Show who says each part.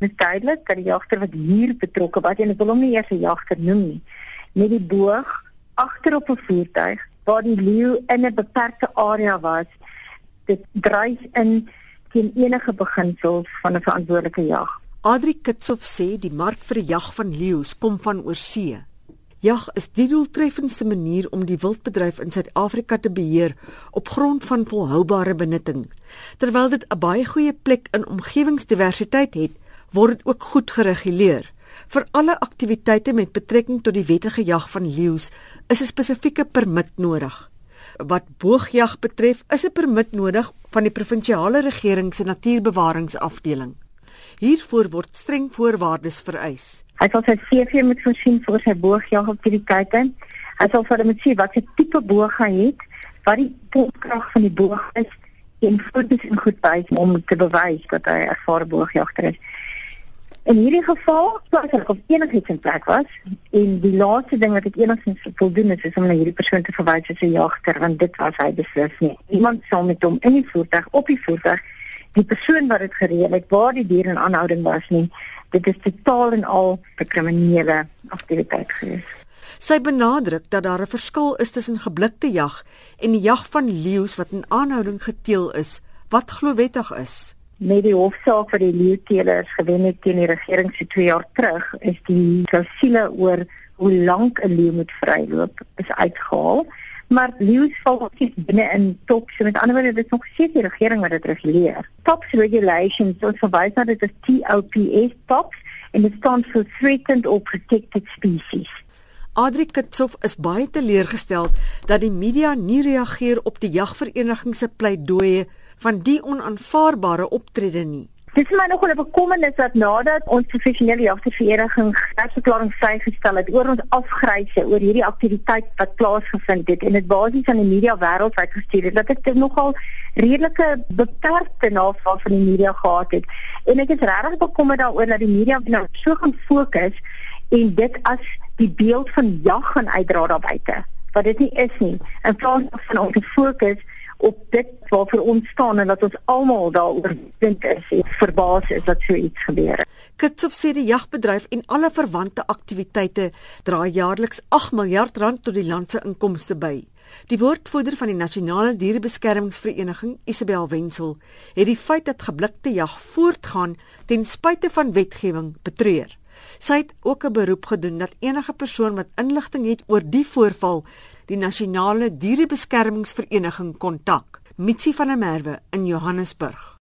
Speaker 1: Dit is duidelik dat die jagter wat hier betrokke was en ek wil hom nie eers 'n jagter noem nie, met die boog agterop 'n voertuig waar die leeu in 'n beperkte area was, dit dreig in teen enige beginsels van 'n verantwoordelike jag.
Speaker 2: Adri Kitsof sê die mark vir die jag van leeu's kom van oorsee. Jag is die doeltreffendste manier om die wildbedryf in Suid-Afrika te beheer op grond van volhoubare benutting. Terwyl dit 'n baie goeie plek in omgewingsdiversiteit het, word dit ook goed gereguleer. Vir alle aktiwiteite met betrekking tot die wettige jag van leeu's is 'n spesifieke permit nodig. Wat boogjag betref, is 'n permit nodig van die provinsiale regering se natuurbewaringsafdeling. Hiervoor word streng voorwaardes vereis.
Speaker 1: Hy sal sy CV moet voorsien vir sy boogjagaktiwiteite. Hy sal vir hom sê wat sy tipe boog hy het, wat die potkrag van die boog is en fotos en goed by om te bewys dat hy 'n ervare boogjagter is. In hierdie geval, as ek op enigiets in plek was, en die laaste ding wat ek enigstens wil doen is, is om na hierdie persoon te verwys as 'n jagter want dit was hy beslis nie. Iemand sal met hom in die voertuig op die voertuig die persoon wat dit gereël het waar die dier in aanhouding was nie dit is totaal en al 'n kriminele aktiwiteit gewees.
Speaker 2: Sy benadruk dat daar 'n verskil is tussen geblikte jag en die jag van leeu's wat in aanhouding geteel is, wat glowettig is.
Speaker 1: Met die hofsaak wat die leeuteelers gewen het teen die regering se 2 jaar terug, is die klausule oor hoe lank 'n leeu moet vryloop is uitgehaal maar leeu's val ook nie binne in TOPS so met ander woorde dit is nog steeds die regering wat dit reguleer. TOPS regulations so verwys na dit as TOPS TOPS en dit staan vir threatened or protected species.
Speaker 2: Adri Kitsof is baie teleurgestel dat die media nie reageer op die jagvereniging se pleidooie van die onaanvaarbare optrede nie.
Speaker 1: Dit is my nog 'n bekommernis dat nadat ons professionele jagtervereniging gesverklaring vrygestel het oor ons afgryse oor hierdie aktiwiteit wat plaasgevind het en dit basies aan die media wêreldwyd gestuur het, dat ek nogal redelike beperkte navraag van die media gehad het. En ek is regtig bekommerd daaroor dat die media nou so gaan fokus en dit as die beeld van jag gaan uitdra daar buite. Wat dit nie is nie. In plaas van om te fokus op dit waarvoor ons staan en dat ons almal daaroor dink is en verbaas is dat so iets gebeur.
Speaker 2: Kitsof sê die jagbedryf en alle verwante aktiwiteite dra jaarliks 8 miljard rand tot die land se inkomste by. Die woordvoerder van die Nasionale Dierebeskermingsvereniging, Isabel Wenzel, het die feit dat geblikte jag voortgaan ten spyte van wetgewing betreur. Sy het ook 'n beroep gedoen dat enige persoon wat inligting het oor die voorval die nasionale dierebeskermingsvereniging kontak. Mitsi van der Merwe in Johannesburg.